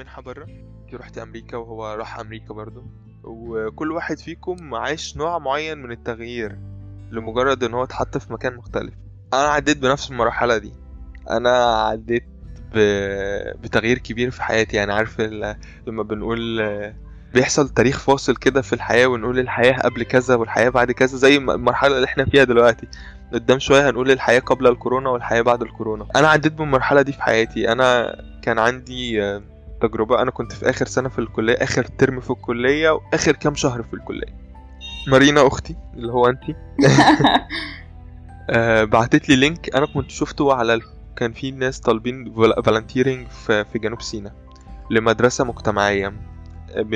منحة بره انتي رحتي أمريكا وهو راح أمريكا برضو وكل واحد فيكم عاش نوع معين من التغيير لمجرد إن هو اتحط في مكان مختلف. أنا عديت بنفس المرحلة دي. أنا عديت ب... بتغيير كبير في حياتي. يعني عارف ال... لما بنقول بيحصل تاريخ فاصل كده في الحياة ونقول الحياة قبل كذا والحياة بعد كذا زي الم- المرحلة اللي إحنا فيها دلوقتي. قدام شوية هنقول الحياة قبل الكورونا والحياة بعد الكورونا. أنا عديت بالمرحلة دي في حياتي. أنا كان عندي تجربة أنا كنت في آخر سنة في الكلية آخر ترم في الكلية وآخر كام شهر في الكلية. مارينا أختي اللي هو أنتي. آه، بعتت لي link أنا كنت شفته على. كان في ناس طالبين volunteering في جنوب سيناء لمدرسة مجتمعية ب...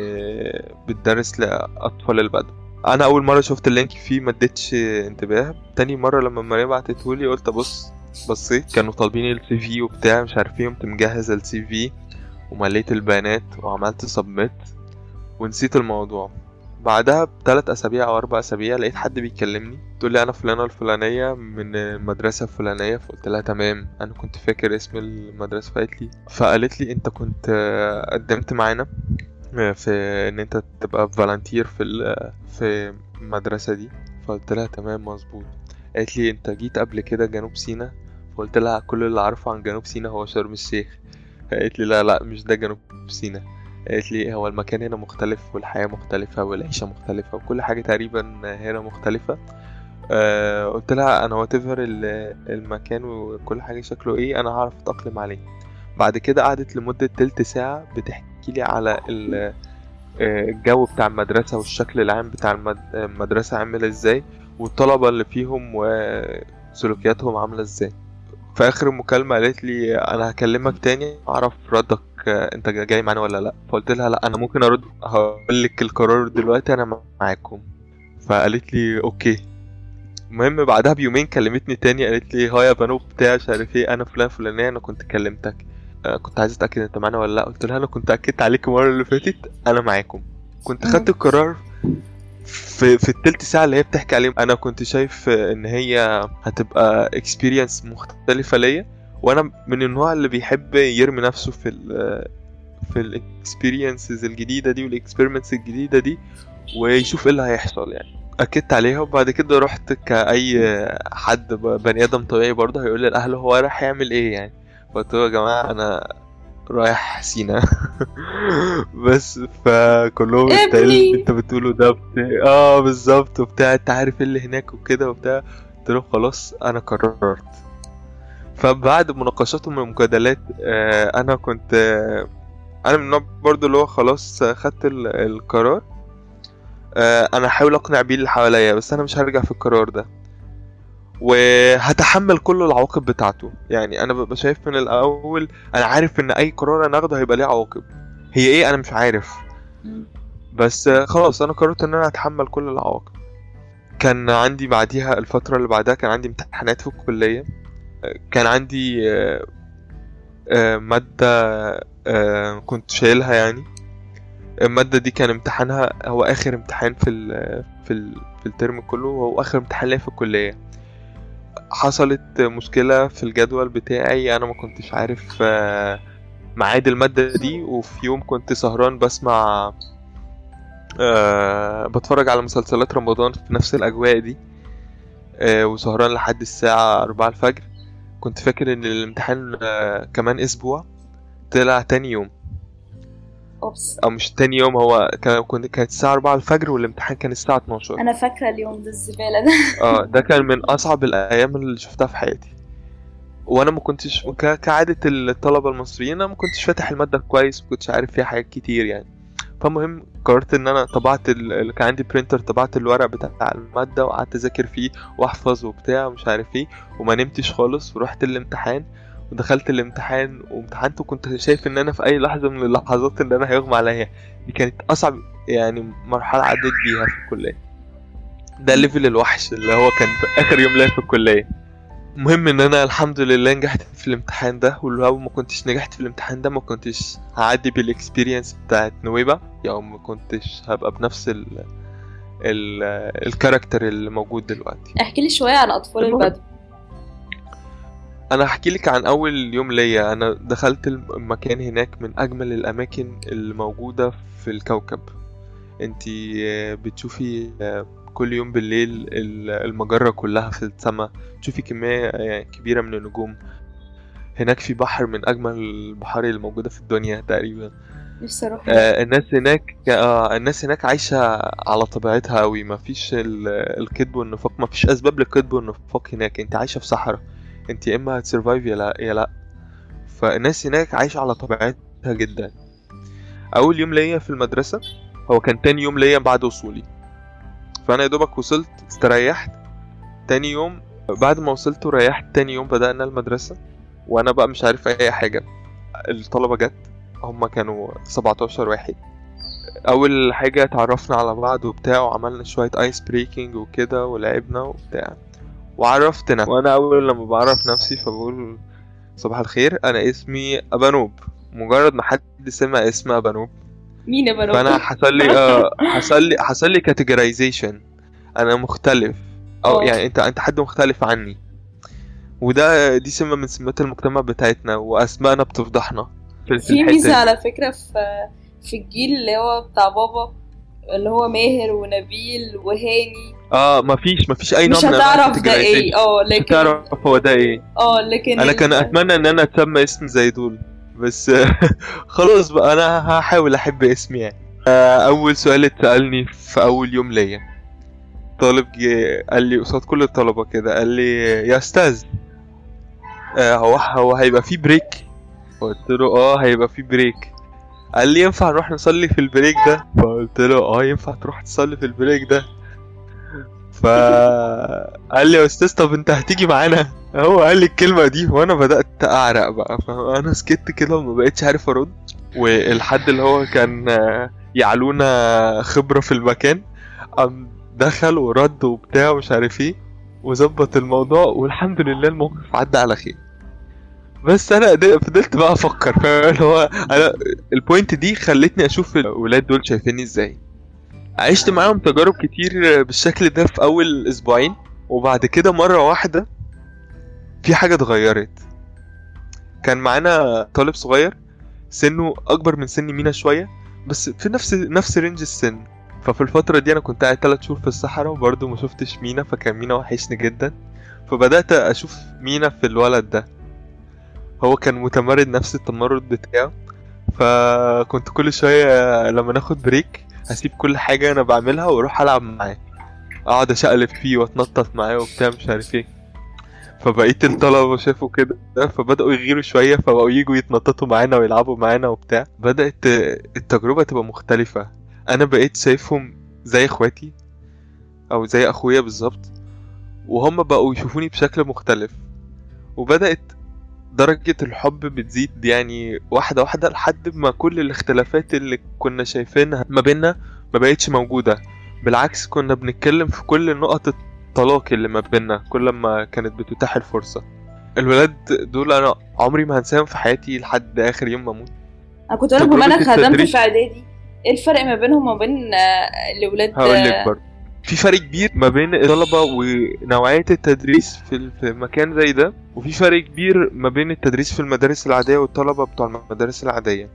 آه، بتدرس لأطفال البدو. أنا أول مرة شفت ال link فيه ما اديتش انتباه. تاني مرة لما مريم بعتته لي قلت ابص بصيت كانوا طالبين ال CV وبتاع مش عارف إيه قمت مجهز ال CV ومليت البيانات وعملت submit ونسيت الموضوع. بعدها بثلاث أسابيع أو أربع أسابيع لقيت حد بيكلمني تقول لي أنا فلانة الفلانيه من المدرسة الفلانية فقلت لها تمام أنا كنت فاكر اسم المدرسة فقالت لي فقالت لي أنت كنت قدمت معانا في إن أنت تبقى volunteer في في المدرسة دي. فقلت لها تمام مظبوط. قالت لي أنت جيت قبل كده جنوب سيناء؟ فقلت لها كل اللي أعرفه عن جنوب سيناء هو شرم الشيخ. قالت لي لا لا مش ده جنوب سيناء. قالت لي هو المكان هنا مختلف والحياة مختلفة والعيشة مختلفة وكل حاجة تقريبا هنا مختلفة. آه قلت لها أنا واتيفر المكان وكل حاجة شكله إيه أنا هعرف أتأقلم عليه. بعد كده قعدت لمدة تلت ساعة بتحكي لي على آه، الجو بتاع المدرسة والشكل العام بتاع المد- المدرسة عامل إزاي والطلبة اللي فيهم وسلوكياتهم عاملة إزاي. في آخر المكالمة قالت لي أنا هكلمك تاني أعرف ردك آه، أنت جاي معانا ولا لأ؟ فقلت لها لأ أنا ممكن أرد هقول لك القرار دلوقتي أنا معاكم. فقالت لي أوكي. المهم بعدها بيومين كلمتني تاني قالت لي هاي يا بنو بتاع مش عارف إيه أنا فلان فلانية أنا كنت كلمتك. آه، كنت عايز أتأكد أنت معانا ولا لأ. قلت لها أنا كنت أكدت عليك المرة اللي فاتت أنا معاكم. كنت. خدت القرار في في التلت ساعة اللي هي بتحكي عليهم أنا كنت شايف إن هي هتبقى experience مختلفة ليا وأنا من النوع اللي بيحب يرمي نفسه في ال في ال experiences الجديدة دي وال experiments الجديدة دي ويشوف إيه اللي هيحصل يعني. أكدت عليها وبعد كده رحت كأي حد بني آدم طبيعي برضه هيقول للأهل هو رايح يعمل إيه يعني. فقلت له يا جماعة أنا رايح سينا. بس فكلهم انت إيه ابني. انت بتقوله ده بتاع آه بالظبط. وبتاع انت عارف إيه اللي هناك وكده وبتاع؟ قلت له خلاص أنا قررت. فبعد مناقشات ومجادلات آه أنا كنت آه أنا من النوع برضو اللي هو خلاص خدت ال- القرار. آه أنا هحاول أقنع بيه اللي حواليا بس أنا مش هرجع في القرار ده. وهتحمل كل العواقب بتاعته. يعني أنا ببقى شايف من الأول أنا عارف إن أي قرار أنا آخده هيبقى ليه عواقب. هي إيه؟ أنا مش عارف. بس خلاص أنا قررت إن أنا أتحمل كل العواقب. كان عندي بعديها الفترة اللي بعدها كان عندي امتحانات في الكلية. كان عندي آه، آه، مادة آه، كنت شايلها يعني. المادة دي كان امتحانها هو آخر امتحان في ال في ال في الترم كله وهو آخر امتحان ليا في الكلية. حصلت مشكلة في الجدول بتاعي. أنا ما كنتش عارف آه، ميعاد المادة دي وفي يوم كنت سهران بسمع آه بتفرج على مسلسلات رمضان في نفس الأجواء دي آه وسهران لحد الساعة أربعة الفجر. كنت فاكر إن الامتحان كمان أسبوع طلع تاني يوم. أوبس. أو مش تاني يوم هو كان كنت كانت الساعة أربعة الفجر والامتحان كان الساعة 12 أنا فاكرة اليوم ده الزبالة ده. آه ده كان من أصعب الأيام اللي شفتها في حياتي. وأنا ما كنتش ك- كعادة الطلبة المصريين أنا ما كنتش فاتح المادة كويس ما كنتش عارف فيها حاجات كتير يعني. فالمهم قررت إن أنا طبعت ال... ال- كان عندي برينتر طبعت الورق بتاع المادة وقعدت أذاكر فيه وأحفظ وبتاع ومش عارف إيه وما نمتش خالص ورحت الامتحان. ودخلت الامتحان وامتحنت وكنت شايف إن أنا في أي لحظة من اللحظات إن أنا هيغمى عليا. دي كانت أصعب يعني مرحلة عديت بيها في الكلية. ده level الوحش اللي هو كان في آخر يوم ليا في الكلية. المهم إن أنا الحمد لله نجحت في الامتحان ده ولو ما كنتش نجحت في الامتحان ده ما كنتش هعدي بال experience بتاعت نويبة يعني ما كنتش هبقى بنفس ال ال الكاركتر اللي موجود دلوقتي. احكي لي شوية عن أطفال. البدو. أنا هحكي لك عن أول يوم ليا. أنا دخلت المكان هناك من أجمل الأماكن الموجودة في الكوكب. انتي آه، بتشوفي آه، كل يوم بالليل ال- المجرة كلها في السماء تشوفي كمية آه، كبيرة من النجوم. هناك في بحر من أجمل البحار اللي موجودة في الدنيا تقريبا. نفسي آه، الناس هناك آه، الناس هناك عايشة على طبيعتها أوي. مفيش ال- الكذب والنفاق مفيش أسباب للكذب والنفاق هناك. أنت عايشة في صحراء. انت يا إما هتسرفايف يا لا يا لا. فالناس هناك عايشة على طبيعتها جدا. أول يوم ليا في المدرسة هو كان تاني يوم ليا بعد وصولي. فأنا يا دوبك وصلت استريحت. تاني يوم بعد ما وصلت وريحت تاني يوم بدأنا المدرسة. وأنا بقى مش عارف أي حاجة. الطلبة جت هما كانوا 17 واحد. أول حاجة اتعرفنا على بعض وبتاع وعملنا شوية ice breaking وكده ولعبنا وبتاع. وعرفتنا. وأنا أول لما بعرف نفسي فبقول صباح الخير أنا اسمي أبانوب. مجرد ما حد سمع اسم أبانوب. مين بنات فأنا حصل لي آه حصل لي حصل لي categorization أنا مختلف. أو آه. يعني أنت أنت حد مختلف عني. وده دي سمة من سمات المجتمع بتاعتنا وأسمائنا بتفضحنا في في ميزة دي. على فكرة في في الجيل اللي هو بتاع بابا اللي هو ماهر ونبيل وهاني. آه مفيش مفيش أي نوع مش هتعرف ده إيه. آه مش لكن هتعرف هو ده إيه. آه لكن أنا كان أتمنى إن أنا أتسمى اسم زي دول بس خلاص بقى أنا هحاول أحب اسمي يعني. آه، أول سؤال اتسألني في أول يوم ليا. طالب جه قال لي قصاد كل الطلبة كده قال لي يا أستاذ آه، هو هو هيبقى في break قلت له آه هيبقى في break قال لي ينفع نروح نصلي في ال break ده؟ فقلت له آه ينفع تروح تصلي في ال break ده؟ فقال لي يا أستاذ طب أنت هتيجي معانا؟ هو قال لي الكلمة دي وأنا بدأت أعرق بقى فأنا سكت كده وما بقتش عارف أرد. والحد اللي هو كان يعلونا خبرة في المكان قام دخل ورد وبتاع ومش عارف إيه وظبط الموضوع والحمد لله الموقف عدى على خير. بس أنا فضلت بقى أفكر اللي هو أنا البوينت دي خلتني أشوف الولاد دول شايفيني إزاي. عشت معاهم تجارب كتير بالشكل ده في أول أسبوعين وبعد كده مرة واحدة في حاجة اتغيرت. كان معانا طالب صغير سنه أكبر من سن مينا شوية بس في نفس نفس range السن. ففي الفترة دي أنا كنت قاعد 3 شهور في الصحراء وبرضه ما شفتش مينا فكان مينا وحشني جدا. فبدأت أشوف مينا في الولد ده. هو كان متمرد نفس التمرد بتاعه. فكنت كل شوية لما ناخد break هسيب كل حاجة أنا بعملها وأروح ألعب معاه. أقعد أشقلب فيه وأتنطط معاه وبتاع مش عارف إيه. فبقيت الطلبه شافوا كده فبدأوا يغيروا شوية فبقوا يجوا يتنططوا معانا ويلعبوا معانا وبتاع. بدأت التجربة تبقى مختلفة. أنا بقيت شايفهم زي إخواتي أو زي أخويا بالظبط وهم بقوا يشوفوني بشكل مختلف. وبدأت درجة الحب بتزيد يعني واحدة واحدة لحد ما كل الاختلافات اللي كنا شايفينها ما بيننا ما بقتش موجودة. بالعكس كنا بنتكلم في كل نقط الطلاق اللي ما بيننا كل ما كانت بتتاح الفرصة. الولاد دول أنا عمري ما هنساهم في حياتي لحد آخر يوم ما أموت. أنا كنت أقول لك بما تجربة خدمت. في إعدادي. إيه الفرق ما بينهم وما بين آه، الاولاد هقول لك برضه. في فرق كبير ما بين الطلبة ونوعية التدريس في في مكان زي ده وفي فرق كبير ما بين التدريس في المدارس العادية والطلبة بتوع المدارس العادية.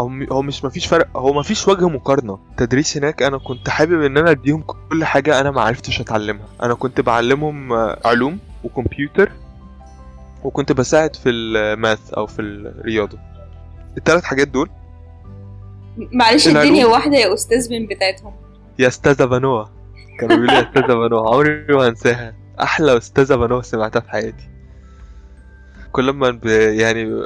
هو هو مش مفيش فرق هو مفيش وجه مقارنة. التدريس هناك أنا كنت حابب إن أنا أديهم كل حاجة أنا ما عرفتش أتعلمها. أنا كنت بعلمهم آه، علوم وكمبيوتر وكنت بساعد في الماث أو في الرياضة الثلاث حاجات دول. معلش. الدنيا واحدة يا أستاذ من بتاعتهم. يا أستاذة بنوة. كانوا بيقولوا يا أستاذة بنوة عمري ما هنساها. أحلى أستاذة بنوة سمعتها في حياتي. كل ما ب... يعني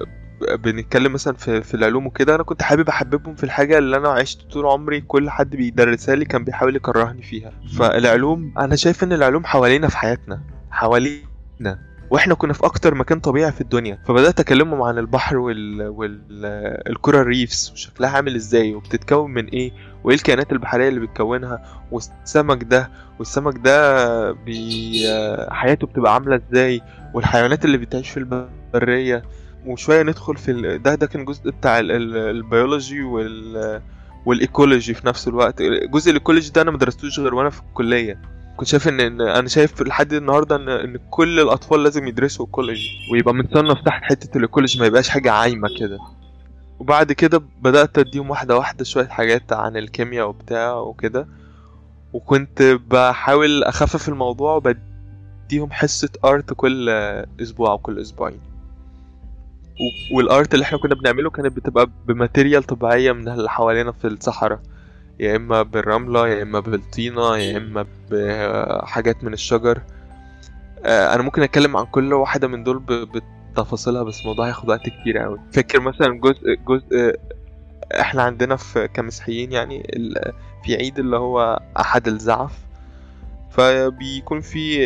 بنتكلم مثلا في, في العلوم وكده أنا كنت حابب أحببهم في الحاجة اللي أنا عشت طول عمري كل حد بيدرسها لي كان بيحاول يكرهني فيها. فالعلوم أنا شايف إن العلوم حوالينا في حياتنا حوالينا. وإحنا كنا في أكتر مكان طبيعي في الدنيا فبدأت اكلمهم عن البحر وال والكرة الريفس وشكلها عامل إزاي وبتتكون من إيه وايه الكائنات البحرية اللي بتكونها والسمك ده والسمك ده بي... حياته بتبقى عاملة إزاي والحيوانات اللي بتعيش في البرية وشوية ندخل في ال... ده ده كان جزء بتاع ال... ال... البيولوجي وال وال ecology في نفس الوقت جزء ال ecology ده أنا ما درستوش غير وأنا في الكلية. كنت شايف ان إن- أنا شايف لحد النهارده ان إن كل الأطفال لازم يدرسوا ال ecology ويبقى متصنف تحت حتة ال ecology ما يبقاش حاجة عايمة كده. وبعد كده بدأت أديهم واحدة واحدة شوية حاجات عن الكيمياء وبتاع وكده. وكنت بحاول أخفف الموضوع وبديهم حصة آرت كل أسبوع أو كل أسبوعين. والآرت اللي إحنا كنا بنعمله كانت بتبقى بماتيريال طبيعية من اللي حوالينا في الصحراء. يا إما بالرملة يا إما بالطينة يا إما بحاجات من الشجر. آه، أنا ممكن أتكلم عن كل واحدة من دول بتفاصيلها بس الموضوع هياخد وقت كتير قوي فاكر مثلا جزء جزء إحنا عندنا في كمسيحيين يعني في عيد اللي هو أحد الزعف. فبيكون في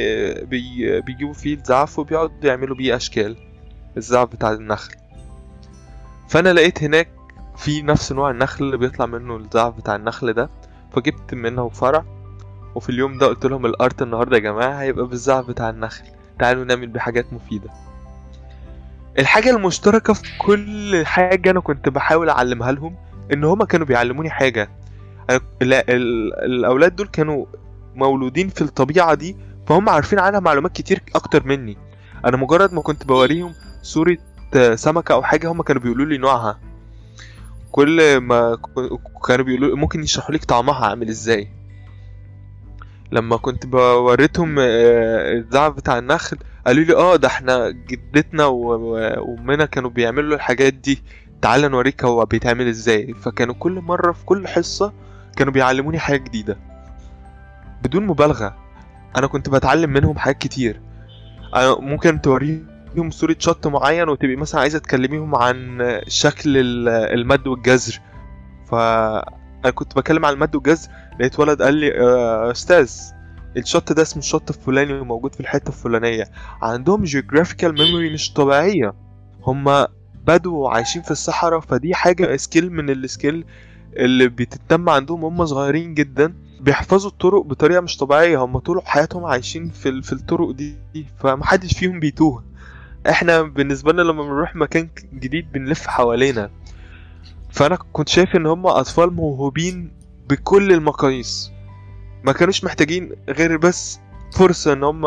بي بيجيبوا فيه الزعف وبيقعدوا يعملوا بيه أشكال الزعف بتاع النخل. فأنا لقيت هناك في نفس نوع النخل اللي بيطلع منه الزعف بتاع النخل ده فجبت منه فرع وفي اليوم ده قلت لهم الارت النهارده يا جماعة هيبقى بالزعف بتاع النخل تعالوا نعمل بحاجات مفيدة. الحاجة المشتركة في كل حاجة أنا كنت بحاول أعلمها لهم إن هما كانوا بيعلموني حاجة. ال- الأولاد دول كانوا مولودين في الطبيعة دي فهم عارفين عنها معلومات كتير أكتر مني. أنا مجرد ما كنت بوريهم صورة سمكة أو حاجة هم كانوا بيقولوا لي نوعها. كل ما كانوا بيقولوا ممكن يشرحوا لك طعمها عامل إزاي. لما كنت بوريتهم آه، الزعف بتاع النخل قالوا لي آه ده إحنا جدتنا وأمنا كانوا بيعملوا الحاجات دي. تعال نوريك هو بيتعمل إزاي. فكانوا كل مرة في كل حصة كانوا بيعلموني حاجة جديدة. بدون مبالغة. أنا كنت بتعلم منهم حاجات كتير. أنا ممكن توريهم صورة شط معين وتبقي مثلا عايزة تكلميهم عن شكل ال- المد والجزر فانا كنت بكلم عن المد والجزر لقيت ولد قال لي "آه، أستاذ الشط ده اسمه الشط الفلاني وموجود في الحتة الفلانية. عندهم geographical memory مش طبيعية. هما بدو عايشين في الصحراء فدي حاجة skill من ال skill اللي بتتم عندهم هم صغيرين جدا. بيحفظوا الطرق بطريقة مش طبيعية. هم طول حياتهم عايشين في, في الطرق دي فمحدش فيهم بيتوه. إحنا بالنسبة لنا لما بنروح مكان جديد بنلف حوالينا. فأنا كنت شايف إن هم أطفال موهوبين بكل المقاييس. ما كانوش محتاجين غير بس فرصة إن هم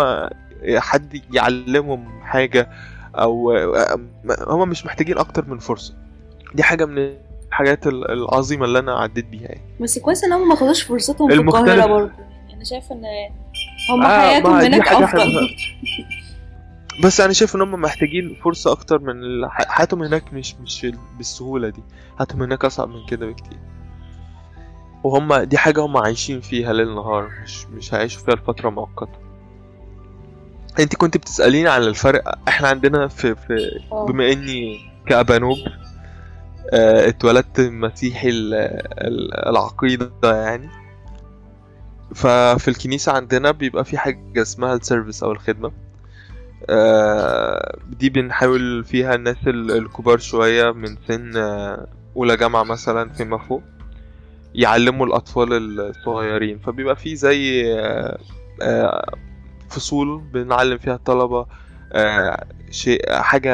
حد يعلمهم حاجة أو هم مش محتاجين أكتر من فرصة. دي حاجة من الحاجات ال- العظيمة اللي أنا عديت بيها يعني. بس كويس إن هم ما خدوش فرصتهم في القاهرة برضه. يعني أنا شايفه إن هم آه، حياتهم هناك افضل. بس أنا شايف إن هم محتاجين فرصة أكتر من حياتهم هناك مش مش بالسهولة دي. حياتهم هناك أصعب من كده بكتير. وهم دي حاجة هم عايشين فيها ليل نهار مش مش هيعيشوا فيها لفترة مؤقتة. أنت كنت بتسأليني على الفرق. إحنا عندنا في, في آه. بما إني كأبانوب آه، اتولدت مسيحي ال- ال- العقيدة يعني. ففي الكنيسة عندنا بيبقى في حاجة اسمها السيرفيس أو الخدمة. آه، دي بنحاول فيها الناس ال- الكبار شوية من سن آه، أولى جامعة مثلا فيما فوق يعلموا الأطفال الصغيرين. فبيبقى في زي آه، آه، فصول بنعلم فيها الطلبة آه، شيء حاجة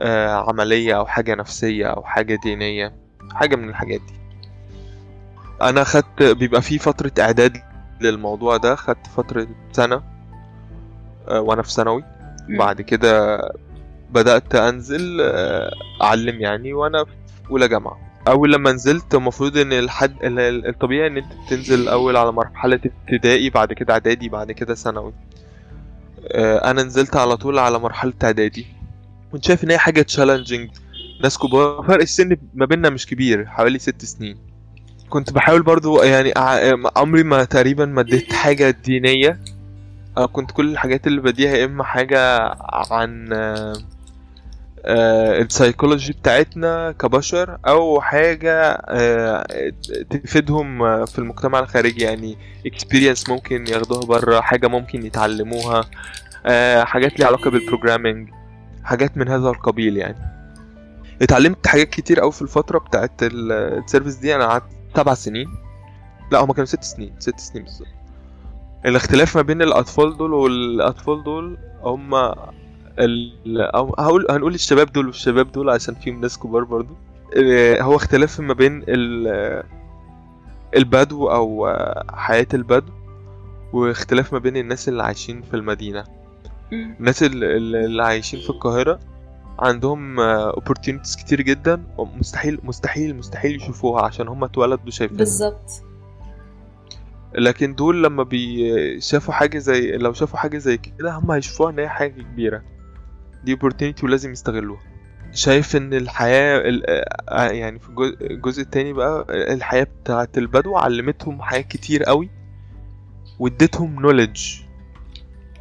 آه، عملية أو حاجة نفسية أو حاجة دينية حاجة من الحاجات دي. أنا خدت بيبقى في فترة إعداد للموضوع ده خدت فترة سنة. آه، وأنا في ثانوي. بعد كده بدأت أنزل آه، أعلم يعني وأنا في أولى جامعة. أول لما نزلت المفروض إن الحد ال- ال- الطبيعي إن أنت تنزل الأول على مرحلة ابتدائي بعد كده إعدادي بعد كده ثانوي. آه، أنا نزلت على طول على مرحلة إعدادي. كنت شايف إن هي حاجة تشالنجينج ناس كبار فرق السن ما بيننا مش كبير حوالي ست سنين. كنت بحاول برضو يعني عمري ما تقريبا ما اديت حاجة دينية. أنا كنت كل الحاجات اللي بديها يا إما حاجة عن آه، آه، السايكولوجي بتاعتنا كبشر أو حاجة آه، تفيدهم في المجتمع الخارجي. يعني experience ممكن ياخدوها بره حاجة ممكن يتعلموها حاجات ليها علاقة بال programming حاجات من هذا القبيل يعني. اتعلمت حاجات كتير أوي في الفترة بتاعت ال- service دي. أنا قعدت سبع سنين. لا هما كانوا ست سنين ست سنين بالظبط. الاختلاف ما بين الأطفال دول والأطفال دول هما ال... أو هقول هنقول الشباب دول والشباب دول عشان فيهم ناس كبار برضو. آه، هو اختلاف ما بين ال... البدو آه، حياة البدو واختلاف ما بين الناس اللي عايشين في المدينة. الناس ال- ال- اللي عايشين في القاهرة عندهم آه، opportunities كتير جدا ومستحيل مستحيل مستحيل يشوفوها عشان هم اتولدوا شايفينها. بالظبط. لكن دول لما بيشافوا حاجة زي لو شافوا حاجة زي كده هم هيشوفوها إن هي حاجة كبيرة. دي opportunity ولازم يستغلوها. شايف إن الحياة ال- آه، يعني في الجزء- التاني بقى الحياة بتاعت البدو علمتهم حاجات كتير قوي واديتهم knowledge.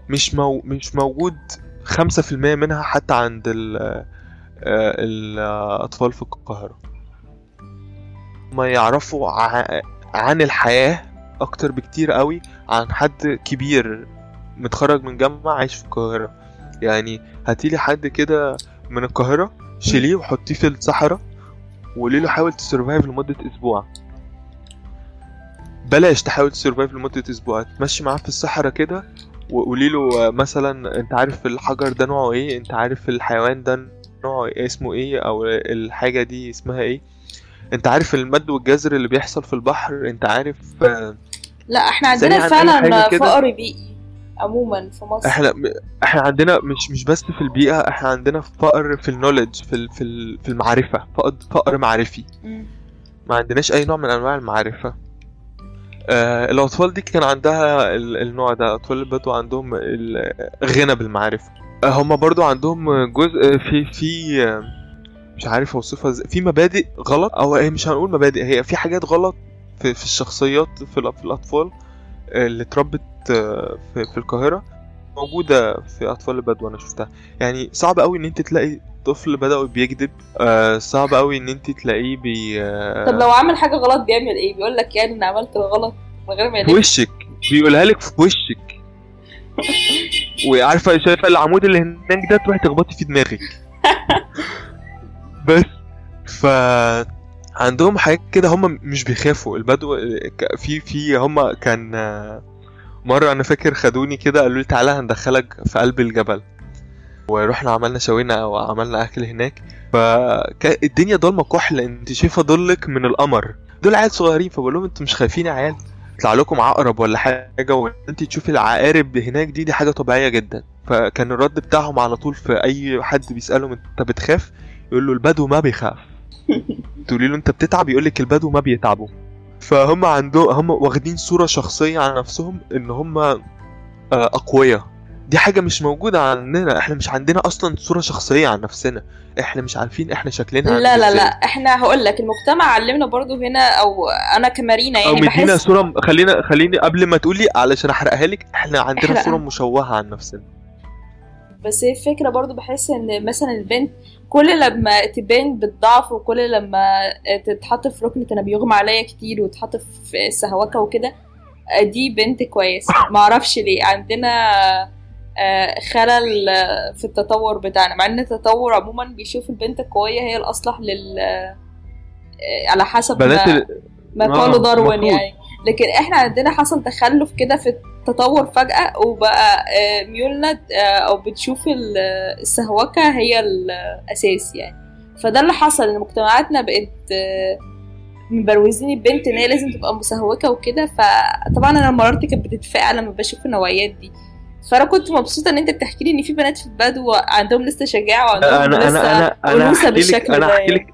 مش مو مش موجود خمسة في المية منها حتى عند ال آه، الأطفال في القاهرة. ما يعرفوا عن الحياة أكتر بكتير قوي عن حد كبير متخرج من جامعة عايش في القاهرة. يعني هاتيلي حد كده من القاهرة شيليه وحطيه في الصحراء وقولي له حاول تسرفايف لمدة أسبوع. بلاش تحاول تسرفايف لمدة أسبوع. تمشي معاه في الصحراء كده وقولي له مثلا أنت عارف الحجر ده نوعه إيه؟ أنت عارف الحيوان ده نوعه إيه؟ اسمه إيه؟ أو الحاجة دي اسمها إيه؟ انت عارف المد والجزر اللي بيحصل في البحر؟ انت عارف لا إحنا عندنا فعلا. فقر بيئي عموما في مصر. إحنا إحنا عندنا مش مش بس في البيئة إحنا عندنا فقر في النولج في ال- في ال- في المعرفة. فقر فقر معرفي. مم. ما عندناش أي نوع من أنواع المعرفة. آه الأطفال دي كان عندها ال- النوع ده. أطفال البدو عندهم الغنى بالمعرفة. آه هم برضو عندهم جزء في في مش عارف أوصفها إزاي. في مبادئ غلط أو هي مش هنقول مبادئ هي في حاجات غلط في, في الشخصيات في, الأطفال آه، اللي اتربت آه، في, في القاهرة موجودة في أطفال البدو أنا شفتها. يعني صعب أوي إن أنت تلاقي طفل بدأ بيكذب آه صعب أوي إن أنت تلاقيه بي آه طب لو عمل حاجة غلط بيعمل إيه؟ بيقول لك يعني إن عملت الغلط من غير ما في وشك بيقولها لك في وشك. وعارفة شايفة العمود اللي هناك ده تروحي تخبطي في دماغك. بس ف عندهم حاجات كده هم مش بيخافوا. البدو في في هم كان مرة أنا فاكر خدوني كده قالوا لي تعالى هندخلك في قلب الجبل. ورحنا عملنا شوينا وعملنا أكل هناك. فالدنيا ضلمة كحل أنت شايفة ضلك من القمر. دول عيال صغيرين فبقول لهم أنتوا مش خايفين يا عيال؟ يطلع لكم عقرب ولا حاجة وأنت تشوفي العقارب هناك دي دي حاجة طبيعية جدا. فكان الرد بتاعهم على طول في أي حد بيسألهم أنت بتخاف؟ يقول له البدو ما بيخاف. تقولي له أنت بتتعب يقول لك البدو ما بيتعبوا. فهم عندهم هم واخدين صورة شخصية عن نفسهم إن هم آه، أقوياء. دي حاجة مش موجودة عندنا. إحنا مش عندنا أصلا صورة شخصية عن نفسنا. إحنا مش عارفين إحنا شكلنا لا لا. لا. إحنا هقول لك المجتمع علمنا برضو هنا أو أنا كمارينا يعني مدينا بحس صورة خلينا خليني قبل ما تقولي علشان أحرقها لك إحنا عندنا إحرقها. صورة مشوهة عن نفسنا. بس هي الفكرة برضو بحس إن مثلا البنت كل لما تبان بالضعف وكل لما تتحط في ركن أنا بيغمى عليا كتير وتتحط في السهوكة وكده دي بنت كويسة معرفش ليه عندنا آه، خلل آه، في التطور بتاعنا مع إن التطور عموما بيشوف البنت القوية هي الأصلح لل آه، على حسب ما. ما آه، قاله داروين. يعني لكن إحنا عندنا حصل تخلف كده في التطور فجأة وبقى آه، ميولنا آه، أو بتشوف آه، السهوكة هي الأساس يعني. فده اللي حصل إن مجتمعاتنا بقت مبروزين البنت إن هي لازم تبقى مسهوكة وكده. فطبعا أنا مرارتي كانت بتتفاعل لما بشوف النوعيات دي. فأنا كنت مبسوطة إن أنت بتحكي لي إن في بنات في البدو عندهم لسه شجاعة وعندهم أنا لسه أنا أنا أنا بالشكل أنا احكي يعني. لك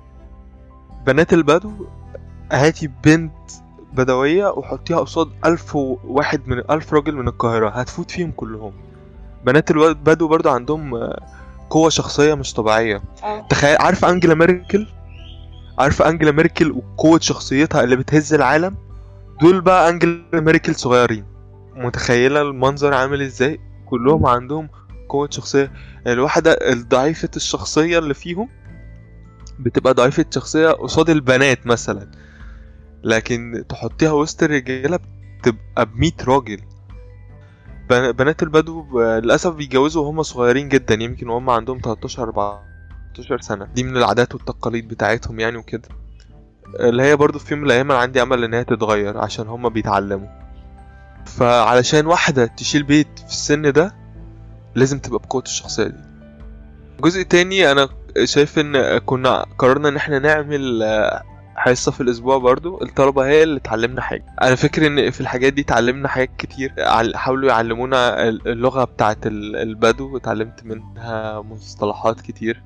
بنات البدو هاتي بنت بدوية وحطيها قصاد ألف واحد من ألف راجل من القاهرة هتفوت فيهم كلهم. بنات البدو برضو عندهم آه، قوة شخصية مش طبيعية. آه. تخيل عارفة أنجلا ميركل؟ عارفة أنجلا ميركل وقوة شخصيتها اللي بتهز العالم؟ دول بقى أنجلا ميركل صغيرين. متخيلة المنظر عامل إزاي؟ كلهم عندهم قوة شخصية. الواحدة الضعيفة الشخصية اللي فيهم بتبقى ضعيفة شخصية قصاد البنات مثلا. لكن تحطيها وسط الرجالة بتبقى بمية راجل. بن- بنات البدو ب- للأسف بيتجوزوا وهم صغيرين جدا يمكن وهم عندهم 13 14 سنة. دي من العادات والتقاليد بتاعتهم يعني وكده. اللي هي برضو في يوم من الأيام أنا عندي أمل إن هي تتغير عشان هما بيتعلموا. فعلشان واحدة تشيل بيت في السن ده لازم تبقى بقوة الشخصية دي. جزء تاني أنا شايف إن كنا قررنا إن إحنا نعمل حصة في الأسبوع برضو. الطلبة هي اللي تعلمنا حاجة. أنا فاكر إن في الحاجات دي اتعلمنا حاجات كتير. حاولوا يعلمونا ال- اللغة بتاعة ال- البدو. واتعلمت منها مصطلحات كتير.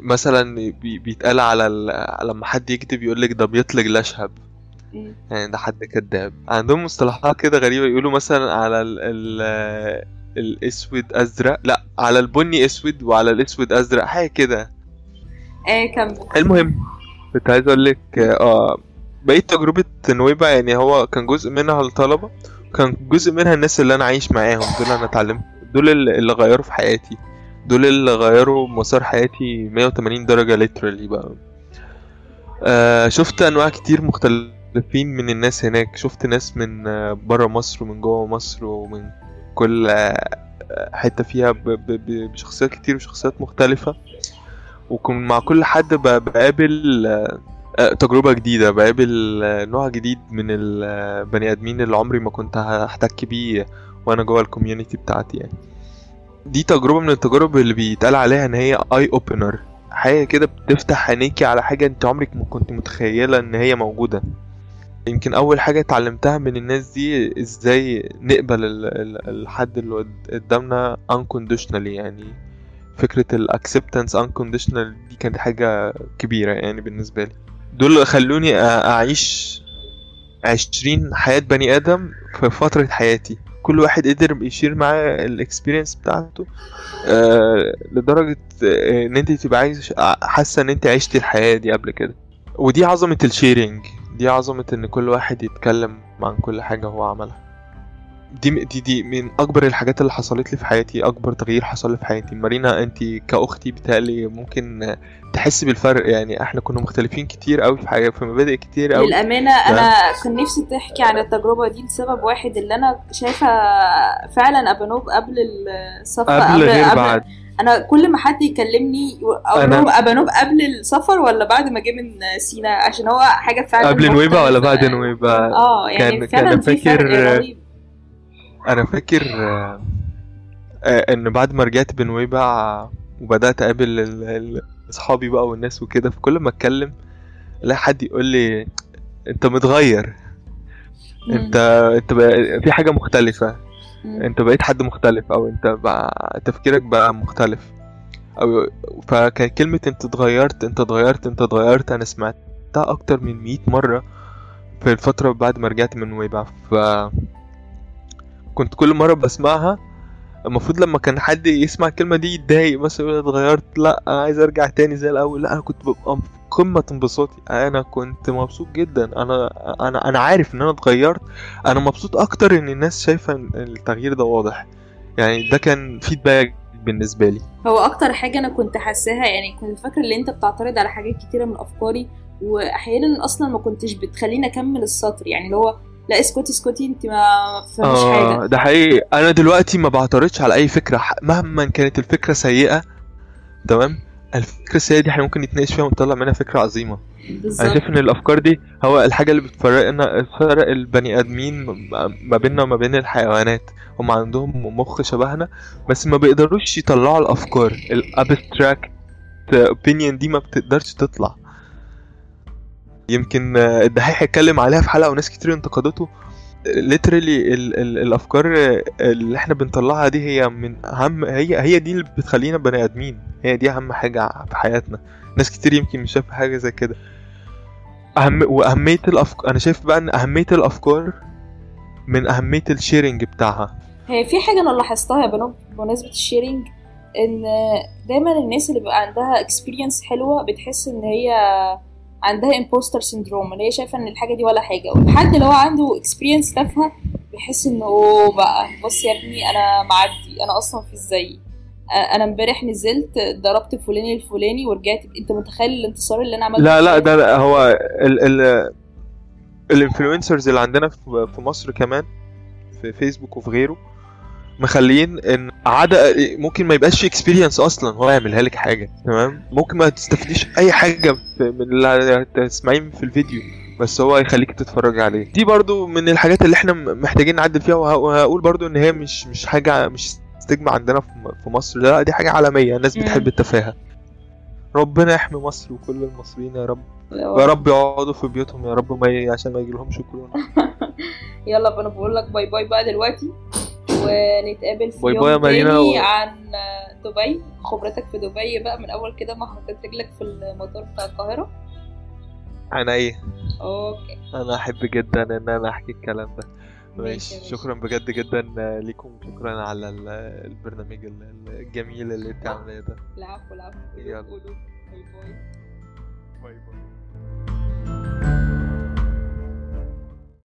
مثلا بي- بيتقال على ال- لما حد يكتب يقول لك ده بيطلق الأشهب مم. يعني ده حد كذاب. عندهم مصطلحات كده غريبة. يقولوا مثلا على ال ال الأسود أزرق. لا على البني أسود وعلى الأسود أزرق. حاجة كده. إيه كمل. المهم كنت عايز أقول لك آه بقيت تجربة نويبع يعني هو كان جزء منها الطلبة كان جزء منها الناس اللي أنا عايش معاهم دول أنا اتعلمت دول اللي غيروا في حياتي دول اللي غيروا مسار حياتي 180 درجة literally بقى. آه شفت أنواع كتير مختلفين من الناس هناك شفت ناس من آه، برا مصر ومن جوه مصر ومن كل آه، حتة فيها بشخصيات كتير وشخصيات مختلفة. وكن مع كل حد بقابل آه، آه، تجربة جديدة بقابل آه، نوع جديد من البني آدمين اللي عمري ما كنت هحتك بيه وأنا جوه ال community بتاعتي يعني. دي تجربة من التجارب اللي بيتقال عليها إن هي eye opener حاجة كده بتفتح عينيكي على حاجة أنت عمرك ما كنت متخيلة إن هي موجودة. يمكن أول حاجة اتعلمتها من الناس دي إزاي نقبل ال- ال- الحد اللي قد- قدامنا unconditionally يعني. فكرة ال acceptance unconditional دي كانت حاجة كبيرة يعني بالنسبة لي. دول خلوني أعيش عشرين حياة بني آدم في فترة حياتي. كل واحد قدر ي share معاه ال experience بتاعته آه لدرجة إن أنت تبقى عايز حاسة إن أنت عشتي الحياة دي قبل كده. ودي عظمة ال sharing دي عظمة إن كل واحد يتكلم عن كل حاجة هو عملها. دي دي دي من أكبر الحاجات اللي حصلت لي في حياتي أكبر تغيير حصل لي في حياتي. مارينا أنت كأختي بتهيألي ممكن تحس بالفرق. يعني إحنا كنا مختلفين كتير قوي في حاجة في مبادئ كتير قوي للأمانة أنا كان نفسي تحكي عن التجربة دي لسبب واحد اللي أنا شايفة فعلا أبانوب قبل السفر قبل غير بعد. أنا كل ما حد يكلمني لهم أبانوب قبل السفر ولا بعد ما جه من سينا؟ عشان هو حاجة فعلا قبل نويبع ولا. بعد نويبع؟ آه يعني كان- فعلا كان فاكر- أنا فاكر آه، إن بعد ما رجعت بنويبع وبدأت أقابل أصحابي بقى والناس وكده فكل ما أتكلم ألاقي حد يقول لي أنت متغير. أنت أنت بقى في حاجة مختلفة. أنت بقيت حد مختلف أو أنت بقى تفكيرك بقى مختلف. أو فكان كلمه أنت اتغيرت أنت اتغيرت أنت اتغيرت أنا سمعتها أكتر من 100 مرة في الفترة بعد ما رجعت من نويبع. ف كنت كل مرة بسمعها المفروض لما كان حد يسمع الكلمة دي يتضايق مثلا يقول اتغيرت لا أنا عايز أرجع تاني زي الأول. لا أنا كنت ببقى في قمة انبساطي. أنا كنت مبسوط جدا. أنا أنا أنا عارف إن أنا اتغيرت. أنا مبسوط أكتر إن الناس شايفة إن التغيير ده واضح. يعني ده كان فيدباك بالنسبة لي. هو أكتر حاجة أنا كنت حاساها يعني كنت فاكرة إن أنت بتعترض على حاجات كتيرة من أفكاري واحيانا أصلا ما كنتش بتخليني أكمل السطر. يعني اللي هو لا اسكتي اسكتي انت ما فهمش حاجة. ده حقيقي. أنا دلوقتي ما بعترضش على أي فكرة مهما كانت الفكرة سيئة تمام؟ الفكرة السيئة دي إحنا ممكن نتناقش فيها ونطلع منها فكرة عظيمة. أنا بالظبط. شايف إن الأفكار دي هو الحاجة اللي بتفرقنا فرق البني آدمين ما بيننا وما بين الحيوانات. هم عندهم مخ شبهنا بس ما بيقدروش يطلعوا الأفكار. ال abstract opinion دي ما بتقدرش تطلع. يمكن آه، الدحيح اتكلم عليها في حلقة وناس كتير انتقدته. literally ال ال الأفكار اللي إحنا بنطلعها دي هي من أهم هي هي دي اللي بتخلينا بني آدمين. هي دي أهم حاجة في حياتنا. ناس كتير يمكن مش شايفة حاجة زي كده. أهم وأهمية الأفكار أنا شايف بقى إن أهمية الأفكار من أهمية ال sharing بتاعها. هي في حاجة أنا لاحظتها يا بنات بمناسبة ال sharing إن دايما الناس اللي بيبقى عندها experience حلوة بتحس إن هي عندها imposter syndrome اللي هي شايفة إن الحاجة دي ولا حاجة. والحد اللي هو عنده experience تافهة بيحس إنه أوه بقى بص يا ابني أنا معدي أنا أصلا في إزاي؟ أنا امبارح نزلت ضربت فلان الفلاني ورجعت. أنت متخيل الانتصار اللي أنا عملته؟ لا لا؟ ده لا هو ال ال influencers اللي عندنا في مصر كمان في فيسبوك وفي غيره مخليين إن عادة ممكن ما يبقاش في experience أصلا هو يعملها لك حاجة تمام؟ ممكن ما تستفيديش أي حاجة من اللي هتسمعيه في الفيديو بس هو يخليك تتفرج عليه. دي برضو من الحاجات اللي إحنا محتاجين نعدل فيها وه- وهقول برضو إن هي مش مش حاجة مش stigma عندنا في مصر لا دي حاجة عالمية الناس. بتحب التفاهة. ربنا يحمي مصر وكل المصريين يا رب. يا رب. يقعدوا في بيوتهم يا رب ما. عشان ما يجيلهمش كورونا. يلا أنا بقول لك bye bye بقى دلوقتي. ونتقابل في باي يوم by مارينا تاني و- عن دبي. خبرتك في دبي بقى من أول كده ما حطيت رجلك في المطار بتاع القاهرة. أنا إيه؟ okay. أنا أحب جدا إن أنا أحكي الكلام ده. ماشي. شكرا بجد جدا ليكم. شكرا على ال- البرنامج ال- الجميل اللي أنت عاملاه ده. العفو العفو. يلا. باي باي. باي باي.